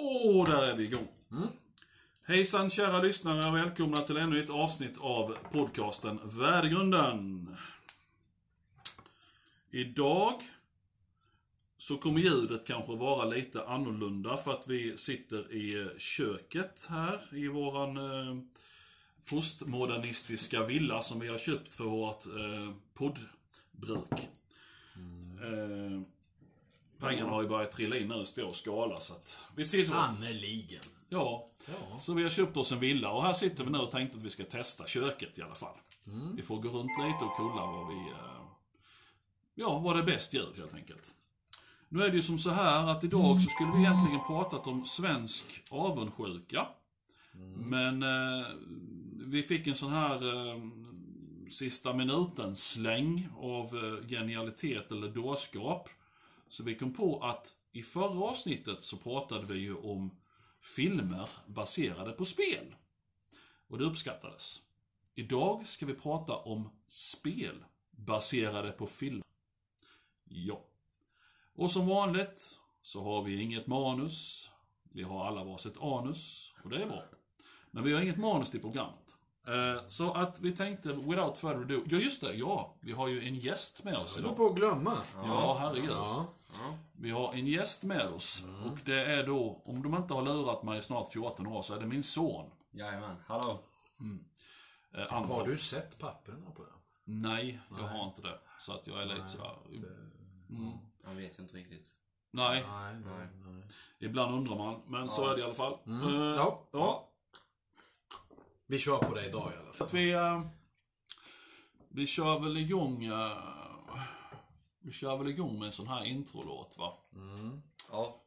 Och där är vi igång. Hejsan kära lyssnare, välkomna till ännu ett avsnitt av podcasten Värdegrunden. Idag så kommer ljudet kanske vara lite annorlunda för att vi sitter i köket här i våran eh, postmodernistiska villa som vi har köpt för vårt eh, poddbruk. Eh, pengarna har ju börjat trilla in nu stå och skala så att vi. Sannerligen. Ja, Ja. så vi har köpt oss en villa och här sitter vi nu och tänkte att vi ska testa köket i alla fall. Vi får gå runt lite och kolla vad vi... eh, Ja, vad det bäst ljud helt enkelt. Nu är det ju som så här att idag så skulle vi egentligen pratat om svensk avundsjuka. Men eh, vi fick en sån här eh, sista minuten-släng av eh, genialitet eller dårskap. Så vi kom på att i förra avsnittet så pratade vi ju om filmer baserade på spel. Och det uppskattades. Idag ska vi prata om spel baserade på film. Ja. Och som vanligt så har vi inget manus. Vi har alla varsitt anus och det är bra. Men vi har inget manus till programmet. Eh, Så att vi tänkte, without further ado, ja just det, ja. Vi har ju en gäst med oss Jag idag. på att glömma. Ja, herregud. Ja. Vi har en gäst med oss. Och det är då, om de inte har lurat mig i snart 14 år, så är det min son. Jajamän, hallå. Eh, Anton. Har du sett papperna på den? Nej, jag har inte det. Så att jag är lite sådär... Mm. Jag vet ju inte riktigt. Nej, Nej, nej, nej. ibland undrar man. Men så är det i alla fall. Eh, Ja. ja. Vi kör på det idag i alla fall. att vi... eh, vi kör väl igång... eh, vi kör väl igång med en sån här introlåt, va? Ja.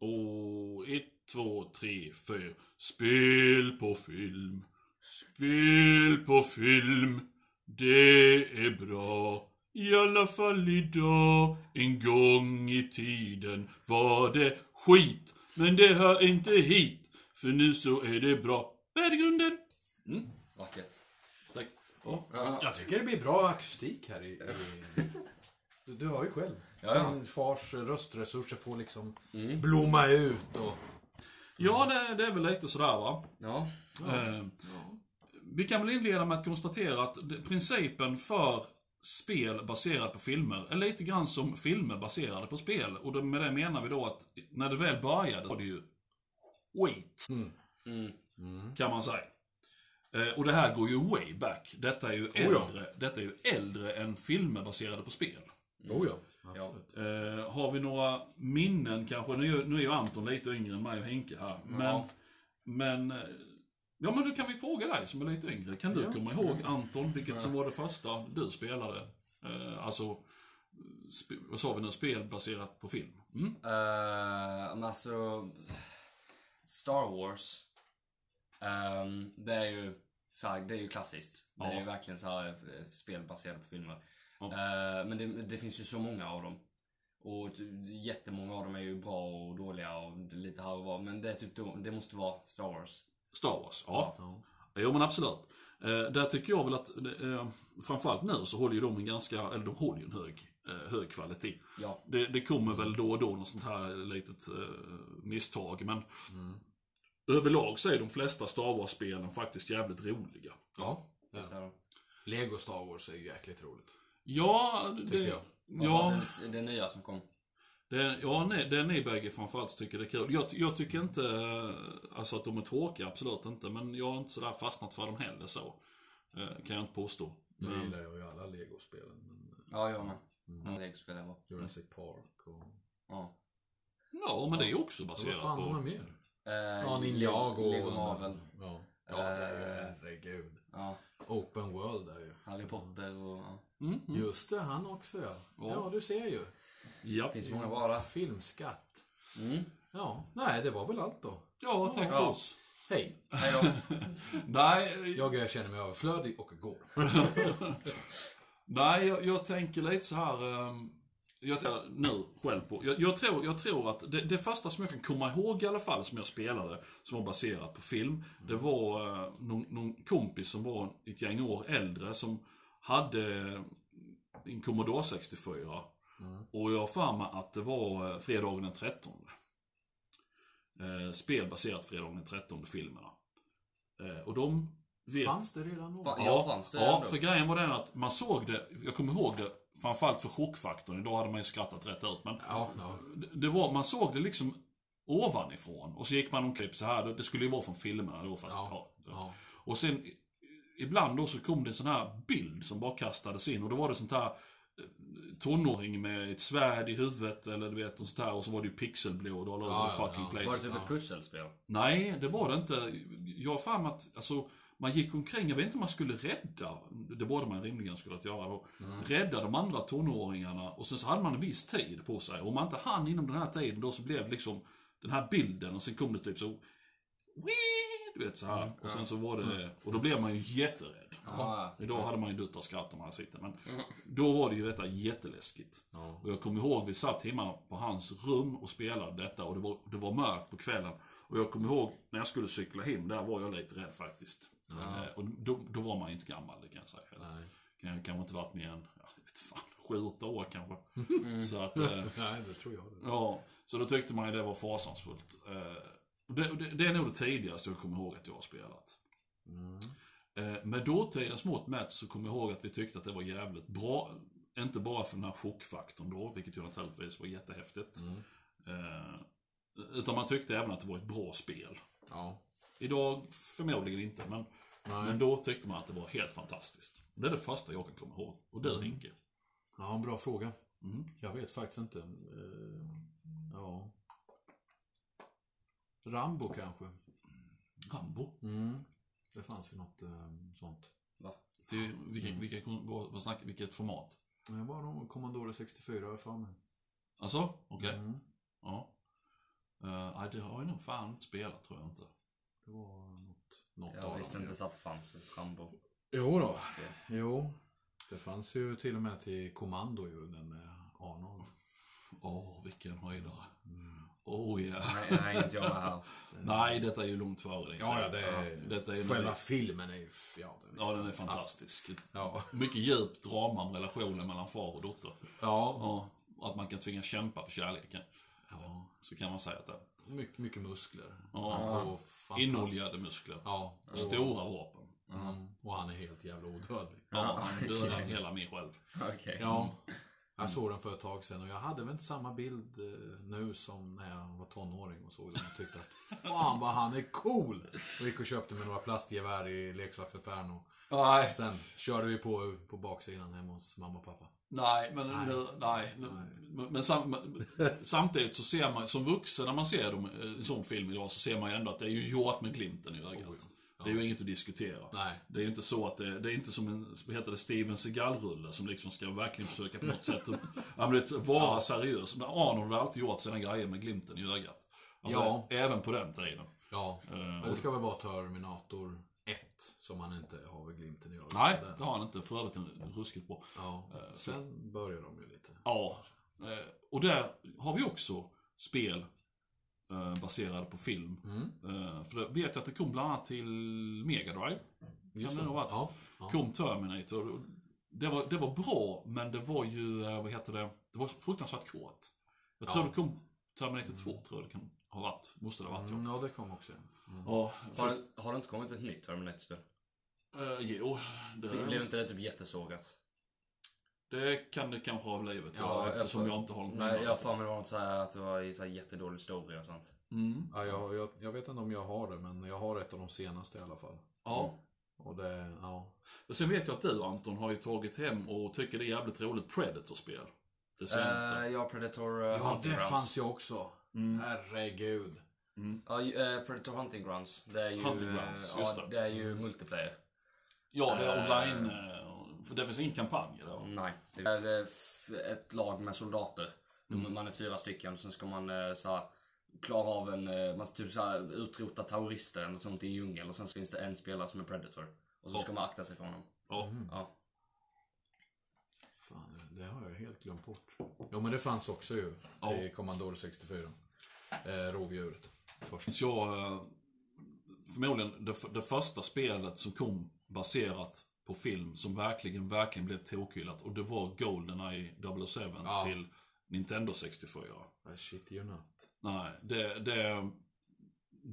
Och ett, två, tre, fyra. Spel på film. Spel på film. Det är bra. I alla fall idag. En gång i tiden var det skit. Men det hör inte hit. För nu så är det bra. Värdegrunden. Mm, Vackert. Ja. Jag tycker det blir bra akustik här i... i... Du, du hör ju själv. Ja. Din fars röstresurser får liksom blomma ut och... Ja, det, det är väl lite sådär va. Ja. Eh, Vi kan väl inleda med att konstatera att principen för spel baserat på filmer är lite grann som filmer baserade på spel. Och med det menar vi då att när det väl började var det ju skit. Mm. Kan man säga. Eh, Och det här går ju way back. Detta är ju ja. äldre, detta är ju äldre än filmer baserade på spel. Oh ja. Ja. Eh, har vi några minnen kanske? Nu, är- nu är ju Anton lite yngre än mig och Henke här. Men, Ja. men, eh, ja men då kan vi fråga dig som är lite yngre. Kan du Ja. komma ihåg Anton, vilket som var det första du spelade? Eh, alltså, sp vad sa vi nu? Spel baserat på film? Mm? Men alltså... Star Wars. Ehm, det är ju så här, det är ju klassiskt. Det är Ja. ju verkligen så här eh, spel baserat på filmer. Ja. Eh, men det, det finns ju så många av dem. Och jättemånga av dem är ju bra och dåliga och lite här och var. Men det, är typ, det måste vara Star Wars. Star Wars, ja. Ja. Jo men absolut. Eh, där tycker jag väl att, eh, framförallt nu så håller ju de en ganska, eller de håller ju en hög, eh, hög kvalitet. Ja. Det, det kommer väl då och då något sånt här litet eh, misstag, men överlag så är de flesta Star Wars-spelen faktiskt jävligt roliga. Ja. ja. Så, Lego Star Wars är ju jäkligt roligt. Ja, det, Tycker jag. ja, Det, det nya som kom. det, ja nej, det är bägge framförallt tycker det är kul. Jag, jag tycker inte eh, alltså att de är tråkiga, absolut inte, men jag har inte sådär fastnat för dem heller så. Eh, kan jag inte påstå. Nu Men, gillar jag ju alla Lego-spelen. Men Ja, jag med. Mm. Legospel är bra. Jurassic Park och... Ja. ja, men det är också Vad baserat fan har man på... mer? Eh, Ja, Ninjago. Lego Marvel. Ja. ja, det är ju Eh. herregud. Ja, Open World är ju. Harry Potter och... Ja. Mm, mm. Just det, han också ja. Ja. Ja, du ser ju. Ja. Det finns många där. Filmskatt. Mm. Ja, nej det var väl allt då. ja, tack för oss. Hej, Hej då. Nej, jag känner mig överflödig och går. Nej, jag, jag tänker lite så här. ehm, jag tänker nu själv på. Jag, jag, tror, jag tror att det, det första som jag kan komma ihåg i alla fall som jag spelade, som var baserat på film, det var uh, någon, någon kompis som var ett gäng år äldre som hade en Commodore 64. Och jag har för mig att det var eh, fredagen den 13. eh, spel baserat fredagen den 13 filmerna. Eh, och de vet... Fanns det redan då? Ja, fanns det ja, för grejen var den att man såg det, jag kommer ihåg det, framförallt för chockfaktorn, idag hade man ju skrattat rätt ut, men Ja, ja. det- var, man såg det liksom ovanifrån. Och så gick man omkring så här, det- skulle ju vara från filmerna då fast, ja. Ja. Och sen ibland då så kom det en sån här bild som bara kastades in och då var det sånt här eh, tonåring med ett svärd i huvudet eller du vet, och sånt här, och så var det ju pixelblod all over Ja, the fucking ja. place. Var det typ ett pusselspel? Nej, det var det inte. Jag har för att, alltså, man gick omkring, jag vet inte om man skulle rädda, det borde man rimligen skulle att göra då, rädda de andra tonåringarna och sen så hade man en viss tid på sig. Och om man inte hann inom den här tiden då så blev det liksom den här bilden och sen kom det typ så, Wii! du vet så här. Och sen så var det, och då blev man ju jätterädd. Ja. Idag hade man ju dött av skratt om man det, men då var det ju detta jätteläskigt. Ja. Och jag kommer ihåg, vi satt hemma på hans rum och spelade detta och det var, det var mörkt på kvällen. Och jag kommer ihåg, när jag skulle cykla hem, där var jag lite rädd faktiskt. Eh, och då, då var man ju inte gammal, det kan jag säga. Nej. Kan, kanske inte varit mer än, ja, jag vet fan, sju, åtta år kanske. Så att, eh, Nej, det tror jag. Det. ja, så då tyckte man ju det var fasansfullt. Eh, det, det, det är nog det tidigaste jag kommer ihåg att jag har spelat. Mm. Eh, Med dåtidens mått mätt så kommer jag ihåg att vi tyckte att det var jävligt bra. Inte bara för den här chockfaktorn då, vilket ju naturligtvis var jättehäftigt. Mm. Eh, Utan man tyckte även att det var ett bra spel. Ja. Idag förmodligen inte, men, Nej. men då tyckte man att det var helt fantastiskt. Det är det första jag kan komma ihåg. Och du Henke? ja, en bra fråga. Mm. Jag vet faktiskt inte. Eh, ja. Rambo kanske. Rambo? Mm. Det fanns ju något eh, sånt. Va? Till, vilka, vilka, vad, vad snack, vilket format? Det var nog Commodore 64 har jag för mig. Alltså? Okej. Mm. Ja. Uh, det har jag nog fan inte spelat, tror jag inte. Det var något, något Jag av visste dem. inte ens att det fanns ett Rambo. Jo då. Jo. Det fanns ju till och med till Kommando ju, den med Arnold. Åh, vilken höjdare. Oh ja. Nej, nej, inte jag här. Nej, detta är ju långt före din Ja, ja, det är... Detta är Själva filmen är ju... Ja, den är, Ja, den är fantastisk. Ja. Mycket djupt drama om relationen mellan far och dotter. Ja. Ja, att man kan tvingas kämpa för kärleken. ja. Så kan man säga att det är. Mycket, mycket muskler. Ja. Och Inoljade muskler. Ja. Och, Stora vapen. mm, och han är helt jävla odödlig. Ja, han dödar hela mig själv. Okej. Ja. Jag såg den för ett tag sedan och jag hade väl inte samma bild eh, nu som när jag var tonåring och såg den och tyckte att Fan vad han är cool! Och gick och köpte med några plastgevär i leksaksaffären och Nej, sen körde vi på på baksidan hemma hos mamma och pappa. Nej, men nu, nej. nu- Men, men sam, samtidigt så ser man, som vuxen när man ser dem, eh, en sån film idag, så ser man ju ändå att det är ju gjort med glimten i ögat. Det är ju inget att diskutera. Nej. Det är ju inte så att det, det är inte som en, heter det, Steven Seagal-rulle som liksom ska verkligen försöka på något sätt ja, men vara seriös. Men Arnold har alltid gjort sina grejer med glimten i ögat. Alltså, Ja. Även på den tiden. Ja, Eh, men det ska väl vara Terminator 1 som han inte har vid glimten i ögat. Nej, det har han inte. För övrigt en ruskigt bra. Ja, sen börjar de ju lite. Ja. eh, Och där har vi också spel eh, baserade på film. Eh, För det vet jag att det kom bland annat till Mega Drive. Kan det nog ha varit. Ja, ja. Kom Terminator. Det var, det var bra, men det var ju, eh, vad heter det, det var fruktansvärt kort. Jag tror Ja. det kom Terminator 2, tror jag det kan ha varit. Måste det ha varit, Mm, ja, det kom också. Mm. ja. Har, för, det- har det inte kommit ett nytt Terminator-spel? eh, jo, Blev det, inte det typ jättesågat? det kan det kanske ha blivit. Ja, Ja, jag eftersom får- jag inte har något Nej, jag har för mig det var något så här att det var i så här jättedålig story och sånt. Mm. Ja, jag, jag, jag vet inte om jag har det, men jag har ett av de senaste i alla fall. Ja. Och det, ja. Och sen vet jag att du Anton har ju tagit hem och tycker det är jävligt roligt Predator-spel. Det senaste. Uh, ja, Predator uh, Ja, det fanns ju också. Mm. Herregud. Ja, ju- eh, Predator Hunting Grounds. Det är ju, Hunting eh, Grounds, ja, just det. det är ju multiplayer. Ja, det är Eh. online. eh, För det finns ingen kampanj där. Nej. Det är eh, ett lag med soldater. Man är fyra stycken och sen ska man eh, så här, klara av en, eh, man ska typ så här, utrota terrorister eller något sånt i en djungel och sen finns det en spelare som är Predator. Och så ska man akta sig för honom. Ja. Ja. Fan, det har jag helt glömt bort. Jo, men det fanns också ju. Till Commodore 64. Eh, rovdjuret. Först. Jag, eh, förmodligen det, det första spelet som kom baserat på film som verkligen, verkligen blev tokhyllat. Och det var Goldeneye 007 Ja. till Nintendo 64. I shit you not. Nej, det, det,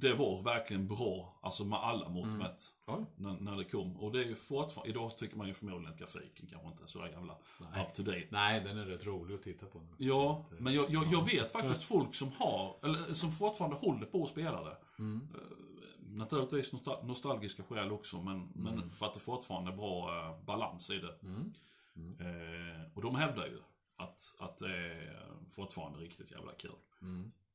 det var verkligen bra, alltså med alla mått mätt. Ja. När, när det kom. Och det är ju fortfarande, idag tycker man ju förmodligen att grafiken kanske inte är så där jävla Nej. up to date. Nej, den är rätt rolig att titta på. nu. Ja, men jag, jag, jag vet faktiskt folk som har, eller som fortfarande håller på att spela det. Mm. Eh, Naturligtvis nostal- nostalgiska skäl också, men, men för att det fortfarande är bra eh, balans i det. Mm. Eh, och de hävdar ju att, att det är fortfarande riktigt jävla kul.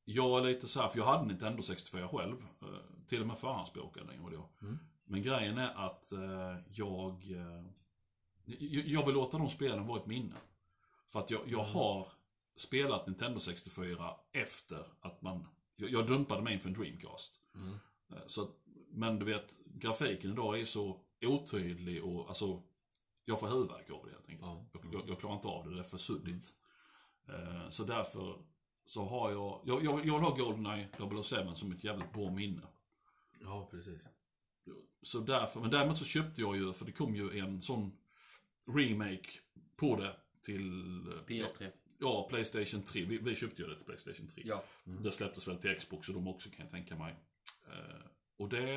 Mm. Jag är lite så här, för jag hade Nintendo 64 själv. eh, Till och med förhandsbokad en gång då. Mm. Men grejen är att eh, jag, eh, jag... Jag vill låta de spelen vara ett minne. För att jag, jag har spelat Nintendo 64 efter att man... Jag, jag dumpade mig inför en Dreamcast. Mm. Så, men du vet, grafiken idag är så otydlig och alltså... Jag får huvudvärk av det helt enkelt. Ja. Jag, jag, klarar inte av det, det är för suddigt. Eh, Så därför så har jag... Jag, jag, jag vill ha Goldeneye 007 som ett jävligt bra minne. Ja, precis. Så därför, men däremot så köpte jag ju, för det kom ju en sån remake på det till... eh, PS3. Ja, Playstation 3. Vi, vi köpte ju det till Playstation 3. Ja. Det släpptes väl till Xbox och de också kan jag tänka mig. Eh, och det,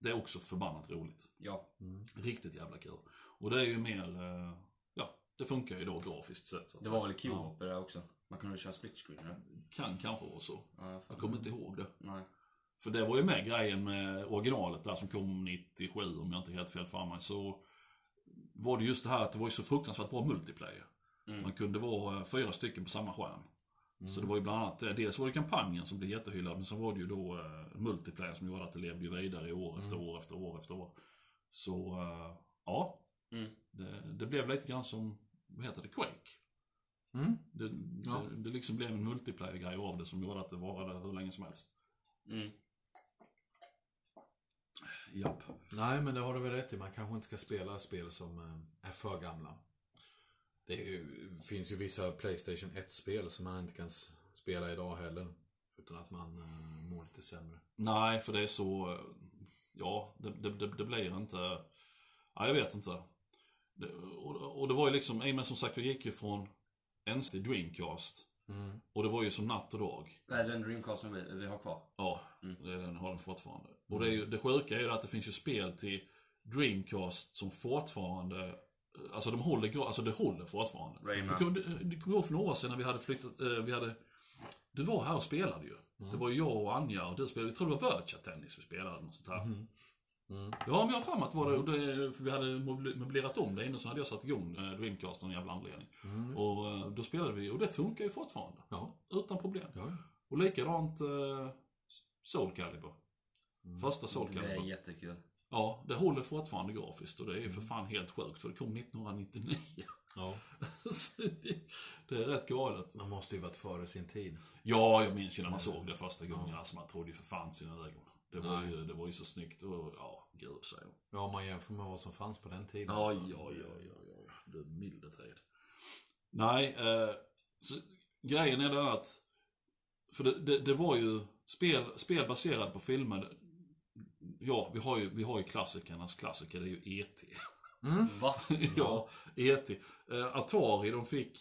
det är också förbannat roligt. Ja. Riktigt jävla kul. Och det är ju mer, eh, det funkar ju då grafiskt sett. Så att Det var väl co-op det också? Man kunde köra split screen eller? Kan kanske vara så. Ja, jag kommer inte ihåg det. Nej. För det var ju med grejen med originalet där som kom 97 om jag inte helt fel för mig. Så var det just det här att det var ju så fruktansvärt bra multiplayer. Mm. Man kunde vara eh, fyra stycken på samma skärm. Så det var ju bland annat det. Dels var det kampanjen som blev jättehyllad, men sen var det ju då uh, multiplayer som gjorde att det levde ju vidare i år efter år efter år efter år. Så, eh, ja. Mm. Det, det blev lite grann som, vad heter det, Quake. Mm. Det, Ja. det, det liksom blev en multiplayer-grej av det som gjorde att det varade hur länge som helst. Mm. Japp. Nej, men det har du väl rätt i. Man kanske inte ska spela spel som eh, är för gamla. Det ju, finns ju vissa Playstation 1-spel som man inte kan spela idag heller. Utan att man eh, mår lite sämre. Nej, för det är så... eh, Ja, det, det, det, det blir inte... Ja, jag vet inte. Det, och, och det var ju liksom, med som sagt, jag gick ju från NC till Dreamcast. Mm. Och det var ju som natt och dag. Är det den Dreamcasten vi, vi har kvar? Ja, Mm. det är den, har den fortfarande. Och det, är ju, det sjuka är ju att det finns ju spel till Dreamcast som fortfarande... Alltså de håller, alltså det håller fortfarande. Rayman. Du kommer du kommer ihåg för några år sedan när vi hade flyttat, eh, vi hade... Du var här och spelade ju. Det var ju jag och Anja och du spelade, jag tror det var Virtua Tennis vi spelade, något sånt här. Mm. Ja, men jag har för mig att det var det, för vi hade möbl- möblerat om det innan så hade jag satt igång eh, Dreamcast av någon jävla anledning. Mm. Och eh, då spelade vi, och det funkar ju fortfarande. Ja. Utan problem. ja. Och likadant eh, Soul Calibur. Första Soul Det är Calibur. jättekul. Ja, det håller fortfarande grafiskt och det är ju för fan helt sjukt för det kom 1999. ja. Det, det är rätt galet. Man måste ju varit före sin tid. Ja, jag minns ju när man såg det första gången. Alltså man trodde ju för fan sina ögon. Det var, Nej. ju, det var ju så snyggt och ja, gud säger. Ja, om man jämför med vad som fanns på den tiden. Ja, så- ja, ja, ja, ja. Du milde tid. Nej, eh, så, grejen är den att... För det, det, det var ju spel, spel baserade på filmer. Ja, vi har ju, vi har ju klassikernas klassiker, det är ju E.T. Va? ja, E.T. Eh, Atari, de fick...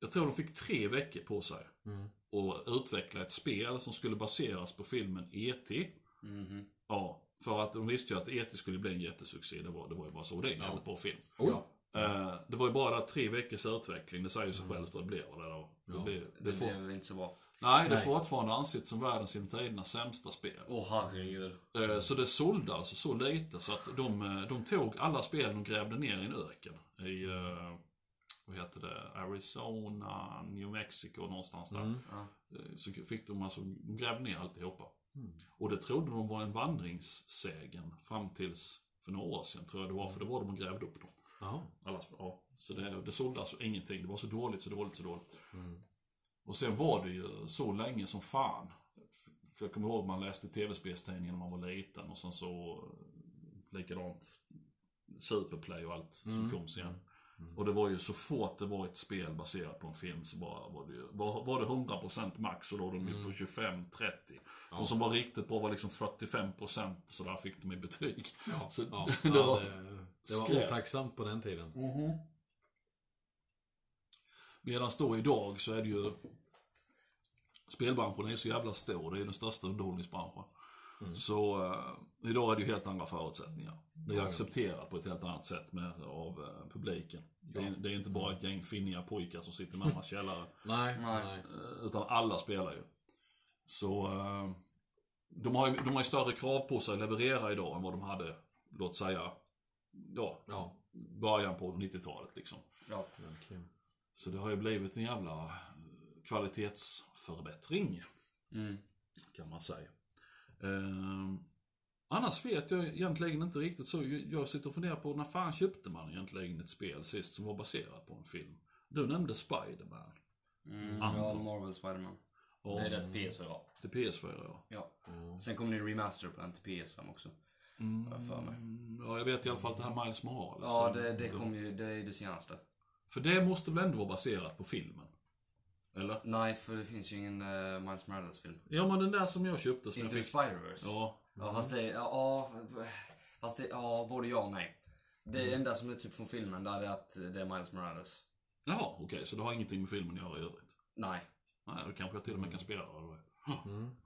Jag tror de fick tre veckor på sig. Mm. att utveckla ett spel som skulle baseras på filmen E.T. Mhm. Ja, för att de visste ju att E.T. skulle bli en jättesuccé. Det var, det var ju bara så. Det är en jävligt bra film. Ja. Eh, det var ju bara tre veckors utveckling. Det säger ju sig självt vad det blev. Det, då. det, Ja. blev, det Det får, blev inte så bra. nej, det är fortfarande ansett som världens genom tiderna sämsta spel. Åh herregud. Eh, Så det sålde alltså så lite så att de, eh, de tog alla spelen och grävde ner i en öken. I, vad heter det, Arizona, New Mexico någonstans där. Mm. Ja. Så fick de alltså, de grävde ner alltihopa. Mm. Och det trodde de var en vandringssägen fram tills för några år sedan tror jag det var, för det var de och grävde upp dem. Alla, ja. Så det, det sålde alltså ingenting. Det var så dåligt, så dåligt, så dåligt. Mm. Och sen var det ju så länge som fan. För jag kommer ihåg man läste tv-spelstidningen när man var liten och sen så likadant Superplay och allt som Mm. kom sen. Och det var ju så fort det var ett spel baserat på en film så bara var det ju, var, var det 100% max så låg de ju på 25-30. Och som var riktigt bra var liksom 45% så där fick de i betyg. Ja. Så Ja. det ja, var det, det var otacksamt på den tiden. Medan då idag så är det ju Spelbranschen är så jävla stor, det är den största underhållningsbranschen. Så eh, idag är det ju helt andra förutsättningar. Det är accepterat på ett helt annat sätt med, av eh, publiken. Det, är, det är inte bara ett gäng finniga pojkar som sitter i mammas källare. Nej, Nej. nej. Eh, Utan alla spelar ju. Så eh, de har ju de har ju större krav på sig att leverera idag än vad de hade, låt säga, ja, Ja, början på 90-talet liksom. Ja. verkligen. Så det har ju blivit en jävla eh, kvalitetsförbättring, Mm. kan man säga. Eh, annars vet jag egentligen inte riktigt så. Jag sitter och funderar på när fan köpte man egentligen ett spel sist som var baserat på en film? Du nämnde Spiderman. Mm, ja, Anton. Marvel Spiderman. Ja, Det är det till PS4. till PS4 ja. Ja. Sen kommer det en remaster på den till PS5 också. Har jag för mig. Mm, Ja, jag vet i alla fall det här Miles Morales. Ja, det, det kom ju, det är det senaste. För det måste väl ändå vara baserat på filmen? Eller? Nej, för det finns ju ingen uh, Miles Morales-film. Ja, men den där som jag köpte som Into jag fick... Spider-Verse. Ja. Ja, fast det, ja, ja, fast det, ja, både ja och nej. Det enda som är typ från filmen, där är att det är Miles Morales. Jaha, okej, så det har ingenting med filmen att göra i övrigt? Nej. Nej, då kanske jag till och med kan spela det. då.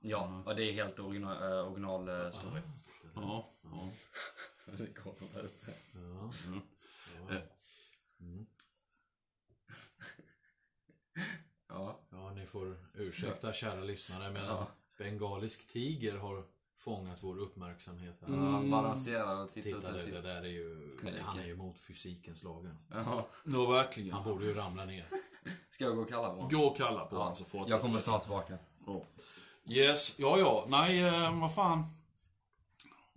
Ja, och det är helt original, äh, original äh, story. Ja, ja. det kommer mest. Ja. Eh, Ja. ja, ni får ursäkta kära lyssnare men Ja. en bengalisk tiger har fångat vår uppmärksamhet. Här. Mm. Balanserad och tittar ut Titta, över det, där är ju... Knäcke. Han är ju mot fysikens lagar. Jaha. Nå, verkligen. Han borde ju ramla ner. Ska jag gå och kalla på honom? Gå och kalla på Ja, honom så fortsätter Jag kommer snart tillbaka. Ja. Yes, ja ja. Nej, eh, vad fan.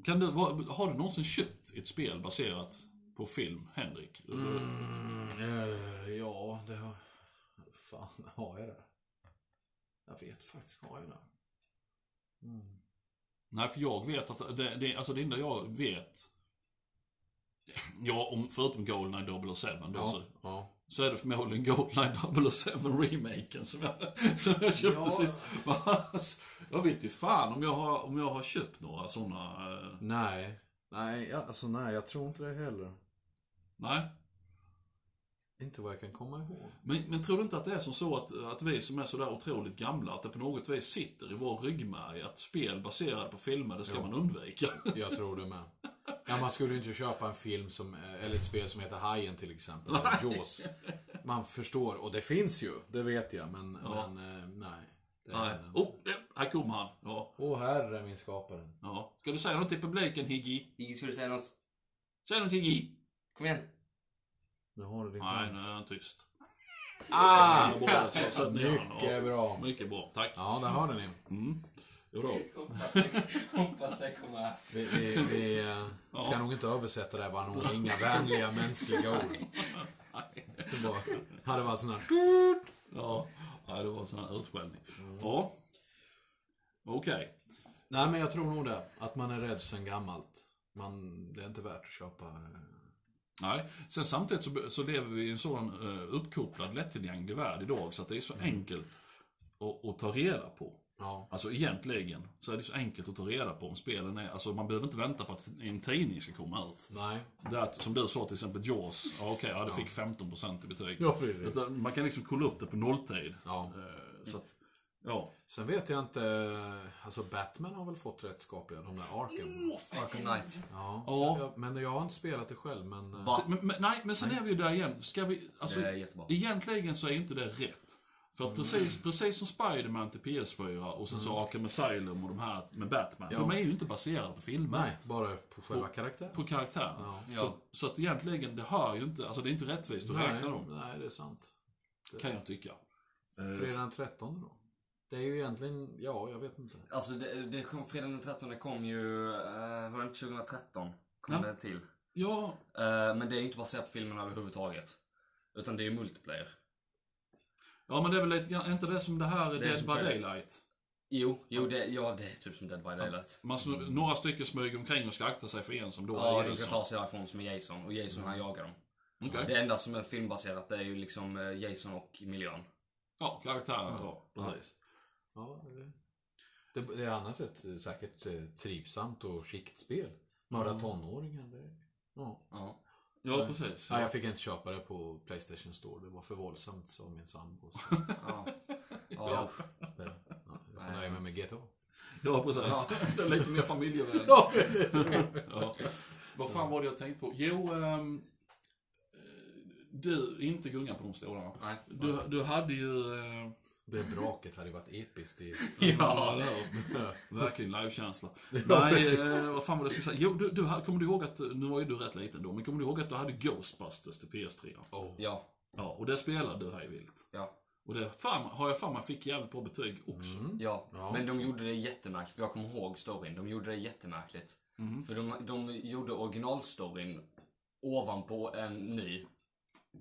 Kan du, vad, har du någonsin köpt ett spel baserat på film, Henrik? Mm, eh, ja, det har... Fan, har jag det? Jag vet faktiskt, har jag det? Mm. Nej, för jag vet att det, det, alltså det enda jag vet Ja, om, förutom Goldeneye 007 då, Ja, så, ja. så är det förmodligen Goldeneye 007 remaken som jag, som jag köpte Ja. sist. Jag vet ju fan om jag har, om jag har köpt några sådana. Eh, Nej. Nej, alltså nej, jag tror inte det heller. nej. Inte vad jag kan komma ihåg. Men, men tror du inte att det är som så att, att vi som är sådär otroligt gamla, att det på något vis sitter i vår ryggmärg att spel baserade på filmer, det ska Jo. man undvika? Jag tror det med. Ja, man skulle ju inte köpa en film som, eller ett spel som heter Hajen till exempel. eller Jaws. Man förstår, och det finns ju, det vet jag, men, Ja. men eh, nej. Nej. Oh, här kommer han. Ja, Åh herre min skapare. ja. Ska du säga något till publiken, Higgy? Iggy, ska du säga något? Säg något, Higgy. Kom igen. Nu har du din Nej, chans. nu är han tyst. Ah! Bra, så- så att ni honom. Mycket bra. Mycket bra, tack. Ja, där har ni. Mm. Jo då. Hoppas det kommer. Vi, vi, vi eh, ska nog inte översätta det, bara några inga vänliga mänskliga ord. Det bara, hade varit sån här... Ja, ja det var en sån här utskällning. Ja. Okej. Nej, men jag tror nog det. Att man är rädd sen gammalt. Man, det är inte värt att köpa... eh, Nej, sen samtidigt så, så lever vi i en sån uh, uppkopplad, lättillgänglig värld idag så att det är så enkelt att, att ta reda på. Ja. Alltså egentligen så är det så enkelt att ta reda på om spelen är, alltså man behöver inte vänta på att en tidning ska komma ut. Nej. Det att, som du sa till exempel Jaws, ja, okej, ja, det fick 15% i betyg. Ja, precis. Man kan liksom kolla upp det på nolltid. Ja. Eh, Så att, ja. Sen vet jag inte... Alltså Batman har väl fått rätt skapliga, de där Arkham. Arkham Knight. Ja. Ja. Jag, men jag har inte spelat det själv, men... eh? Så, men, men, nej, men sen är vi ju där igen. Ska vi, alltså, Det är jättebra. egentligen så är inte det rätt. För att precis, precis som Spiderman till PS4 och sen så Arkham Asylum och de här med Batman. Ja. De är ju inte baserade på filmer. Nej, bara på själva karaktären. På karaktären. Ja. Så, så att egentligen, det hör ju inte, alltså det är inte rättvist att nej, räkna dem. nej, det är sant. Kan jag tycka. Fredag den 13 då? Det är ju egentligen, ja, jag vet inte. Alltså, det, det kom, fredagen den 13 kom ju, eh, var det inte 2013? Kom Ja. det till. Ja, Eh, men det är inte baserat på filmen överhuvudtaget. Utan det är ju multiplayer. ja, men det är väl lite grann, är inte det som det här är Det är Dead som by. Daylight? Jo, jo det, ja, det är typ som Dead by Daylight. Man, Några stycken smyger omkring och ska akta sig för en som då Ja, är de ska Jason. ta sig därifrån som är Jason. Och Jason han jagar dem. Okej. Det enda som är filmbaserat det är ju liksom eh, Jason och miljön. Ja, karaktären, ja, precis. Ja, det, det, är annars ett eh, säkert eh, trivsamt och skikt spel. Mörda tonåringar, det... Ja. Ja. Ja, precis. Nej, jag fick inte köpa det på Playstation Store. Det var för våldsamt, sa min sambo. Ja. Ja. ja. det, ja, jag får nöja mig med GTA. Ja, precis. Det är lite mer familjevänligt. Ja. Ja. Vad fan var det jag tänkte på? Jo, ehm, du, inte gunga på de stolarna. Nej. Du, du hade ju... Eh, Det bråket hade ju varit episkt i... ja? Verkligen livekänsla. Nej, eh, vad fan var det jag skulle säga? Jo, du, du, kommer du ihåg att, nu var ju du rätt liten då, men kommer du ihåg att du hade Ghostbusters till PS3? Oh. Ja. Ja, och det spelade du här i vilt. Ja. Och det fan, har jag fan man fick jävligt bra betyg också. Ja. Ja. Men de gjorde det jättemärkligt, för jag kommer ihåg storyn. De gjorde det jättemärkligt. För de, de gjorde originalstoryn ovanpå en ny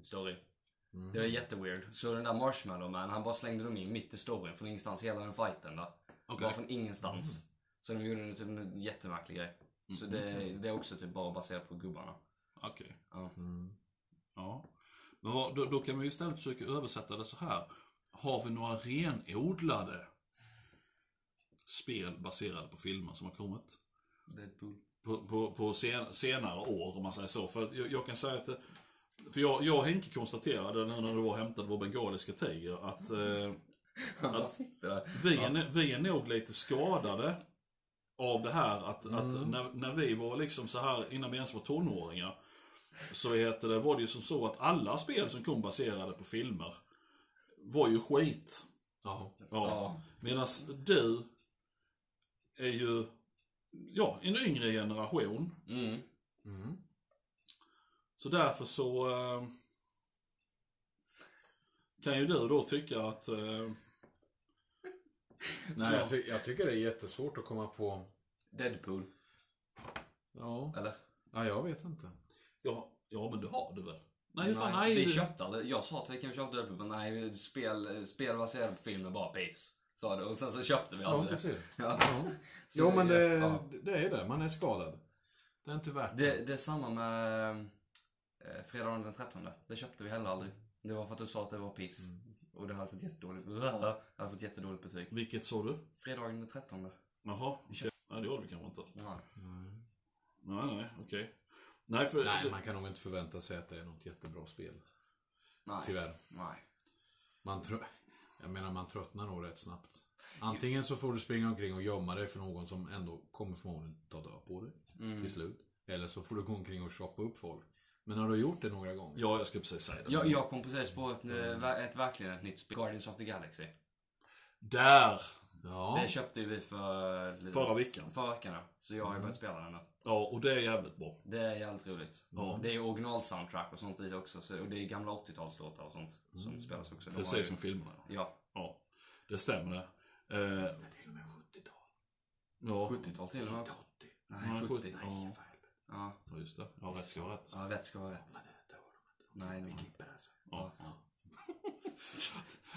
story. Det var jätteweird. Så den där Marshmallow Man, han bara slängde dem in mitt i storyn från ingenstans, hela den fighten där. Okej. Bara från ingenstans. Så de gjorde typ en jättemärklig grej. Så det, det är också typ bara baserat på gubbarna. Okej. Ja. Ja. Men vad, då, då kan vi ju istället försöka översätta det så här. Har vi några renodlade spel baserade på filmer som har kommit? Deadpool. På, på, på sen, senare år, om man säger så. För jag, jag kan säga att... det- För jag, jag och Henke konstaterade nu när du var och hämtade vår bengaliska tiger att eh, sitter där. vi, är, vi är nog lite skadade av det här att, att när, när vi var liksom så här innan vi ens var tonåringar så heter det, var det ju som så att alla spel som kom baserade på filmer var ju skit. Ja. Ja. Medan du är ju ja, en yngre generation. Mm. Mm. Så därför så eh, kan ju du då tycka att eh, Nej, jag, ty- jag tycker det är jättesvårt att komma på... Deadpool. Ja. Eller? Ja, jag vet inte. ja, ja men du har det väl? Nej, fan nej. vi du- köpte aldrig. Jag sa att vi kan köpa Deadpool, men nej, spel, spel baserat på film är bara piss. Sa det. Och sen så köpte vi Ja, aldrig det. precis. Ja. Så Jo, men det, ja. det är det. Man är skadad. Det är inte värt Det, det är samma med eh, fredagen den 13. Det köpte vi heller aldrig. Det var för att du sa att det var piss. Mm. Och det hade fått jättedåligt, jag hade fått jättedåligt betyg. Vilket sa du? Fredagen den 13. Jaha, okej. Nej, det har du kanske inte. Ja. Nej, nej, okej. Nej, för... Nej, man kan nog inte förvänta sig att det är något jättebra spel. Nej. Tyvärr. Nej. Man trö- jag menar, man tröttnar nog rätt snabbt. Antingen så får du springa omkring och gömma dig för någon som ändå kommer förmodligen ta död på dig till slut. Eller så får du gå omkring och shoppa upp folk. Men har du gjort det några gånger? Ja, jag ska precis säga det. Jag, jag kom precis på ett, eh, ett, verkligen ett nytt spel. Guardians of the Galaxy. Där! Ja. Det köpte vi för... Förra veckan. Förra veckan, ja. Så jag har ju börjat spela den nu. Ja, och det är jävligt bra. Det är jävligt roligt. Ja. Det är original-soundtrack och sånt i också. Så, och det är gamla 80-talslåtar och sånt som spelas också. De ju- Precis som filmerna. Ja. Ja, det stämmer det. Eh, Till och med 70-tal. ja, 70-tal till och med. 80. Nej, Ja, 70. 70. Ja. Ja. ja, just det. Ja, rätt ska vara rätt. ja, rätt ska vara rätt. Det var de inte. Nej, det Klipper alltså. Ja.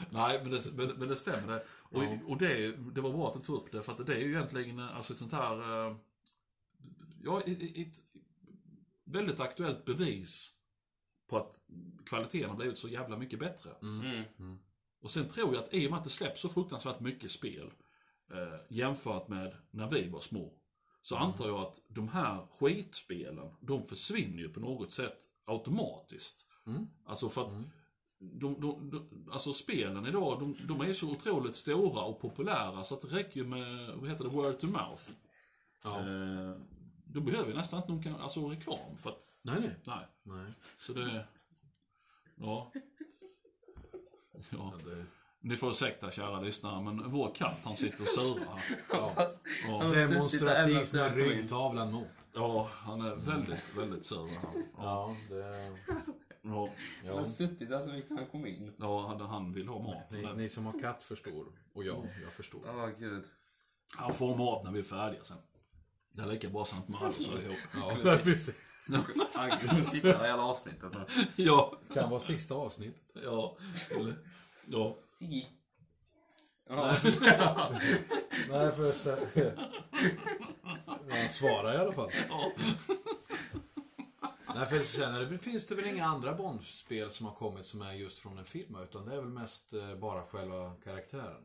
Nej, men det, men, men det stämmer det. Och, och det, det var bra att du tog upp det, för att det är ju egentligen alltså ett sånt här... eh, Ja, ett, ett väldigt aktuellt bevis på att kvaliteten har blivit så jävla mycket bättre. Mm. Och sen tror jag att i och med att det släpps så fruktansvärt mycket spel eh, jämfört med när vi var små. Så antar jag att de här skitspelen, de försvinner ju på något sätt automatiskt. Alltså för att de, de, de, alltså spelen idag, de, de är så otroligt stora och populära så att det räcker ju med, vad heter det, word to mouth. Ja. Eh, de behöver ju nästan inte någon alltså, reklam för att, Nej, nej. nej. nej. Så det, ja. Ja. Ja, det, Ni får ursäkta kära lyssnare, men vår katt han sitter och surar ja. Ja, Demonstrativt med ryggtavlan mot. ja, han är väldigt, väldigt sur. Han. Ja, Ja, det... ja, Jag har suttit där så vi kan komma in. ja, han- han vill ha mat. Ni, ni som har katt förstår. Och jag, jag förstår. Åh, gud. Han får mat när vi är färdiga sen. Det är lika bra som att Mario sa det ihop. Ja, precis. Han kommer sitta där hela avsnittet nu. Ja, Kan vara sista avsnitt. ja, eller, ja. Ja. Nej, för så... Han svarar i alla fall. ja. Nej, för sen är det, finns det väl inga andra Bondspel som har kommit som är just från en film, utan det är väl mest eh, bara själva karaktären.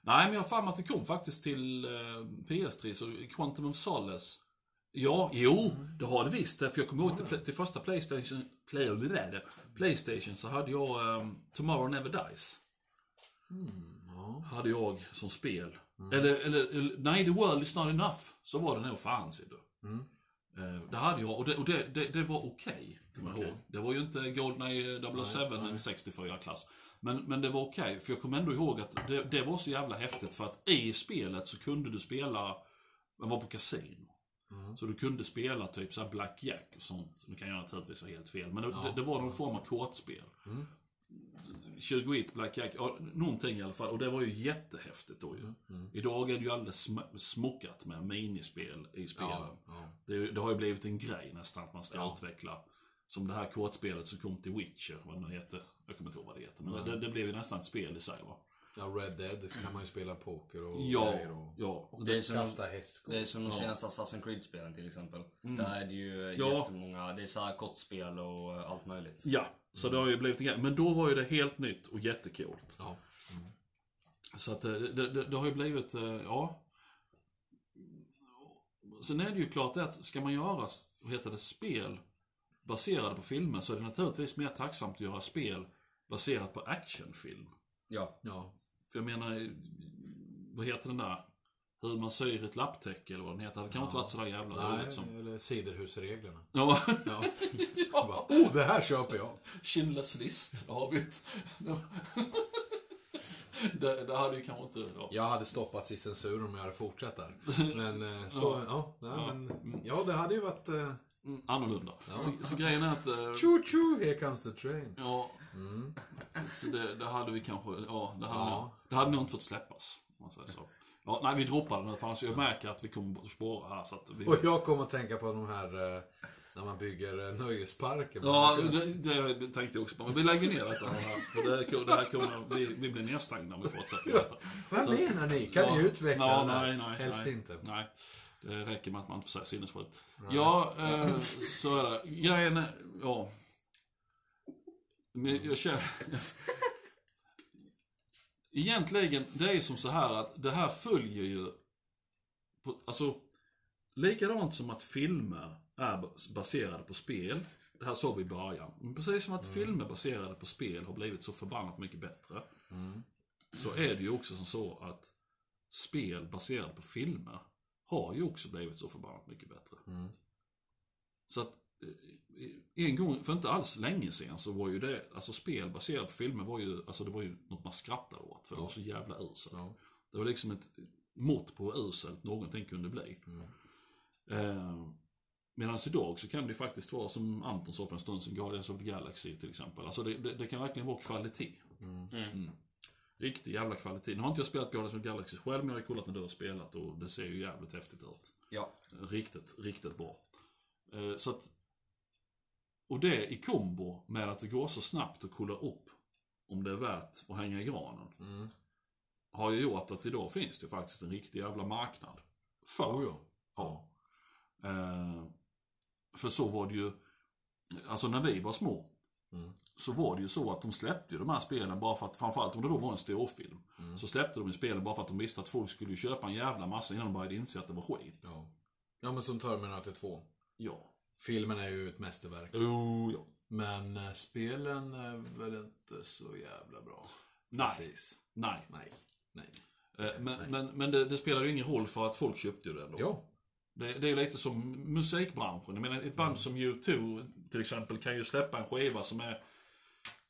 Nej, men jag har för mig att det kom faktiskt till eh, PS3, så Quantum of Solace. Ja, jo, det har det visst. För jag kommer ihåg till, till första Playstation, play, Playstation så hade jag um, Tomorrow Never Dies. Ja. hade jag som spel. Eller, eller, eller, nej, The World Is Not Enough. Så var det nog fan, ser du. Mm. Eh, det hade jag och det, och det, det, det var okej, Okej. ihåg. Det var ju inte Goldeneye 007 en 64-klass. Men, men det var okej, för jag kommer ändå ihåg att det, det var så jävla häftigt för att i spelet så kunde du spela, man var på kasino. Mm. Så du kunde spela typ så Blackjack och sånt. Nu kan jag naturligtvis ha helt fel, men det, Ja. det, det var någon form av kortspel. Mm. 21 Blackjack, ja, någonting i alla fall. Och det var ju jättehäftigt då ju. Mm. Idag är det ju alldeles sm- smockat med minispel i spelen. Ja, ja. Det, det har ju blivit en grej nästan att man ska Ja. utveckla. Som det här kortspelet som kom till Witcher, vad det heter. Jag kommer inte ihåg vad det heter. Men Nej. det, det blev ju nästan ett spel i sig va. Ja, Red Dead kan man ju spela poker och Ja, grejer och, ja. och Det är som- kasta hästskott. Det är som de Ja. senaste Assassin's Creed-spelen till exempel. Mm. Där är det ju Ja. jättemånga, det är så här kortspel och eh, allt möjligt. Ja, så det har ju blivit en grej. Men då var ju det helt nytt och jättekult. Ja. Så att eh, det, det, det har ju blivit, eh, ja. Sen är det ju klart att ska man göra, vad heter det, spel baserade på filmer så är det naturligtvis mer tacksamt att göra spel baserat på actionfilm. Ja. ja. För jag menar, vad heter den där? Hur man syr ett lapptäcke eller vad den heter. Det kan inte Ja. varit sådär jävla Nej, roligt som... eller siderhusreglerna. Ja, Ja. Bara, oh, det här köper jag. Schindler's list, det har vi ett. det, det hade ju kanske inte... Ja. Jag hade stoppats i censur om jag hade fortsatt där. Men eh, så, ja. Ja, men, ja det hade ju varit... Uh, Mm, annorlunda. Ja. Så, så grejen är att... eh, choo choo, here comes the train. Ja, Mm. så det, det hade vi kanske... Ja, det hade, Ja. Nog, det hade nog inte fått släppas. Om man säger så. Ja, nej, vi droppar den för annars jag märker att vi kommer att spåra här. Så att vi, Och jag kommer att tänka på de här, eh, när man bygger eh, nöjesparker. Ja, det, det tänkte jag också på. Men vi lägger ner detta här. För det, det här kommer, vi, vi blir nedstängda om vi fortsätter med detta. Vad Så- menar ni? Kan Ja. ni utveckla Ja, nej, nej, Helst nej. inte. Nej, det räcker med att man inte får säga sinnessjukt. Ja, eh, så är det. Grejen är, ja. Men jag känner... Egentligen, det är ju som så här att det här följer ju... På, alltså, likadant som att filmer är baserade på spel. Det här sa vi i början. Men precis som att filmer baserade på spel har blivit så förbannat mycket bättre. Mm. Så är det ju också som så att spel baserade på filmer har ju också blivit så förbannat mycket bättre. Mm. Så att en gång, för inte alls länge sedan, så var ju det, alltså spel baserat på filmer var ju, alltså det var ju något man skrattade åt, för det Ja. var så jävla uselt. Ja. Det var liksom ett mått på hur uselt någonting kunde bli. Mm. Eh, Medan idag så kan det ju faktiskt vara, som Anton sa för en stund sedan, Guardians of the Galaxy till exempel. Alltså det, det, det kan verkligen vara kvalitet. Mm. Mm. Riktig jävla kvalitet. Nu har inte jag spelat Guardians of the Galaxy själv, men jag har ju kollat när du har spelat och det ser ju jävligt häftigt ut. Ja. Riktigt, riktigt bra. Eh, Så att... Och det i kombo med att det går så snabbt att kolla upp om det är värt att hänga i granen. Mm. Har ju gjort att idag finns det faktiskt en riktig jävla marknad. För. Oh, ja. Ja. Eh, för så var det ju, alltså när vi var små, Mm. så var det ju så att de släppte ju de här spelen bara för att, framförallt om det då var en storfilm, Mm. så släppte de ju spelen bara för att de visste att folk skulle köpa en jävla massa innan de började inse att det var skit. Ja. ja, men som Terminator 2. Ja. Filmen är ju ett mästerverk. Oh, ja. Men eh, spelen är väl inte så jävla bra. Nej, Precis. nej. Nej. Nej. Eh, Men, men, men det, det spelar ju ingen roll för att folk köpte ju det ändå. Ja. Det, det är ju lite som musikbranschen. Jag menar, ett band som U2 till exempel kan ju släppa en skiva som är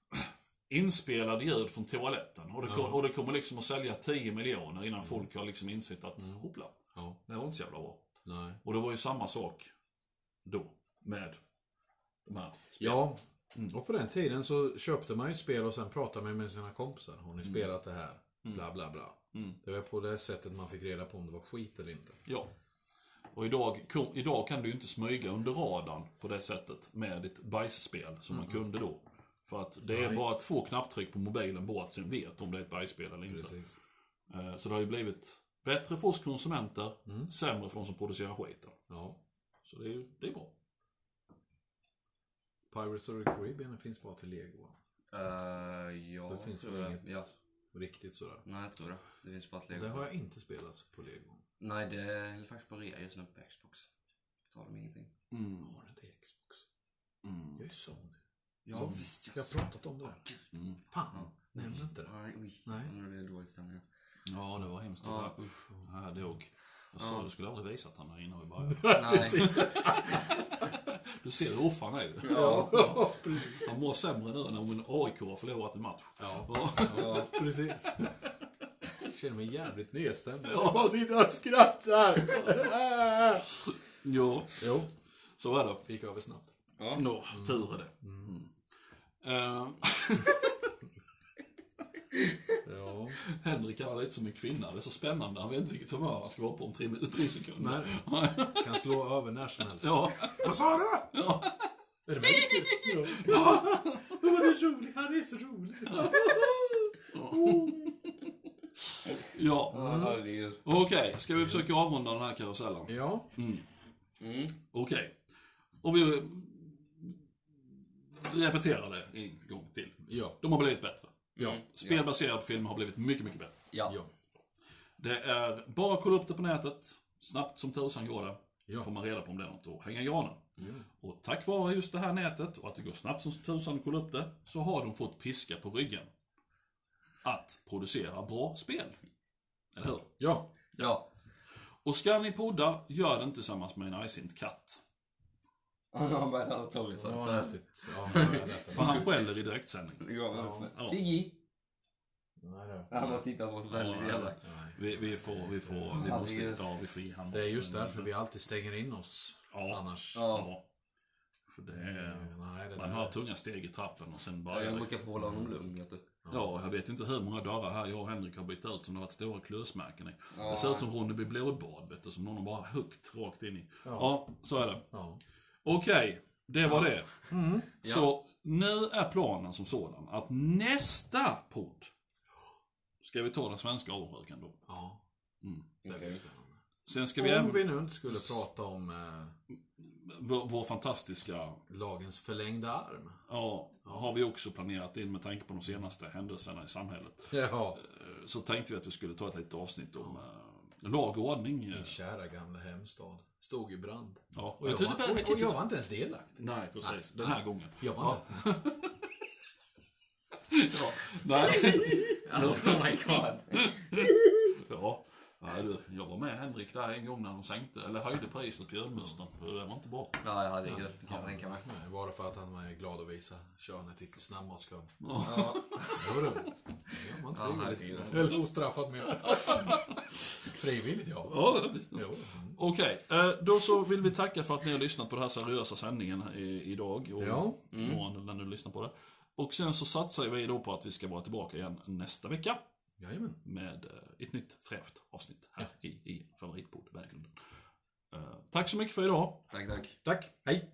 inspelad ljud från toaletten. Och det, Ja. och det kommer liksom att sälja 10 miljoner innan folk har liksom insett att, hoppla, Ja. det var inte så jävla bra. Nej. Och det var ju samma sak då med de här spelen. Ja. Mm. Och på den tiden så köpte man ju ett spel och sen pratade man med sina kompisar. Har ni Mm. spelat det här? Bla bla bla. Mm. Det var på det sättet man fick reda på om det var skit eller inte. Ja. Och idag, idag kan du ju inte smyga under radarn på det sättet med ditt bajsspel som man kunde då. För att det är Nej. bara två knapptryck på mobilen bort sen vet om det är ett bajsspel eller inte. Precis. Eh, Så det har ju blivit bättre för oss konsumenter, Mm. sämre för de som producerar skiten. Ja. Så det är ju det är bra. Pirates of the Caribbean finns bara till Lego. va? Uh, ja, Det finns väl jag. inget Ja. riktigt sådär. Nej, jag tror det. Det finns bara ett Lego. Det har jag inte spelat på Lego. Nej, det är faktiskt på rea just nu på Xbox. Betalar de ingenting. Mm. Har det till Xbox? Mm. Jag är Sony. Ja, Så, visst. Jag har pratat om det där. Mm. Fan, Ja. nämn inte det. Nej, oj. Nej. Nu blir det dålig stämning. Ja, det var hemskt. Ja, Ja, usch. jag dog. Jag sa du skulle aldrig visat han här innan vi började. Nej. Du ser hur off han är. Ja, Han mår sämre nu än om en AIK har förlorat en match. ja. Ja. ja precis. Jag känner mig jävligt nedstämd. Jag bara sitter och skrattar. Jo, Jo, så är det. det gick över snabbt. Ja. Nå, tur är det. Mm. Eh, Ja. Henrik är lite som en kvinna. Det är så spännande. Han vet inte vilket humör han ska vara på om tre, tre sekunder. Nej, kan slå över när som helst. Ja, Vad sa du? ja. Är det mig? Ja. Han är rolig, han är så rolig. ja. Ja, herregud. Okej, ska vi försöka avrunda den här karusellen? Ja, Mm. Okej. Och vi repeterar det en gång till. ja, De har blivit bättre. Ja, Spel baserat på film har blivit mycket, mycket bättre. Ja. ja. Det är bara att kolla upp det på nätet. Snabbt som tusan går det. Ja. får man reda på om det är något att hänga i granen. Och tack vare just det här nätet och att det går snabbt som tusan att kolla upp det, så har de fått piska på ryggen. Att producera bra spel. Eller hur? Ja, Ja. Och ska ni podda, gör det inte tillsammans med en argsint katt. Han har äta Torris ja, istället. ätit. Ja, inte. För han skäller i direktsändning. Ja. Ja. Sigge. Han har tittat på oss väldigt Ja, jävla. Nej. Vi, vi får, vi får, vi måste, Herregud. ja vi frihandlar. Det är just därför vi alltid stänger in oss. Ja. Annars. Ja. Ja. För det är, Nej, det man där- hör tunga steg i trappen och sen Ja, börjar jag brukar få hålla honom lugn, vet du. Ja, jag vet inte hur många dörrar här jag och Henrik har bytt ut som det har varit stora klösmärken i. Ja. Det ser ut som Ronneby blodbad, vet du, som någon har bara huggit rakt in i. Ja, Ja. så är det. Ja. Okej, det var det. Mm. Så nu är planen som sådan att nästa podd ska vi ta den svenska avundsjukan då. Ja. Mm. Spännande. Sen ska vi Om även... vi nu inte skulle prata om eh, Vår, vår fantastiska... lagens förlängda arm. Ja, har vi också planerat in med tanke på de senaste händelserna i samhället. Ja. Eh, Så tänkte vi att vi skulle ta ett litet avsnitt om eh, lag och ordning. Min kära gamla hemstad. Stod i brand. Ja, och jag tyckte var, och, och jag var inte ens delaktig. Nej, precis. Den här gången. Jag var inte. Ja, nej. Alltså, oh my god. Ja. Ja, du, jag var med Henrik där en gång när de sänkte, eller höjde priset på ölmusten. Det var inte bra. Ja, herregud. Det kan jag tänka mig. Nej, bara för att han var glad att visa könet i snabbmatskön. Ja. Jo, det gör man Ja, frivilligt. Eller ostraffat med. frivilligt, ja. Ja, visst. Jo. Okej, eh, då så vill vi tacka för att ni har lyssnat på den här seriösa sändningen idag. Och Ja. imorgon när du lyssnar på det. Och sen så satsar vi då på att vi ska vara tillbaka igen nästa vecka. Jajamän. Med eh, ett nytt fräscht avsnitt här i, i Favoritpodd Vägrunden. Eh, tack så mycket för idag. Tack, tack. Tack. Hej.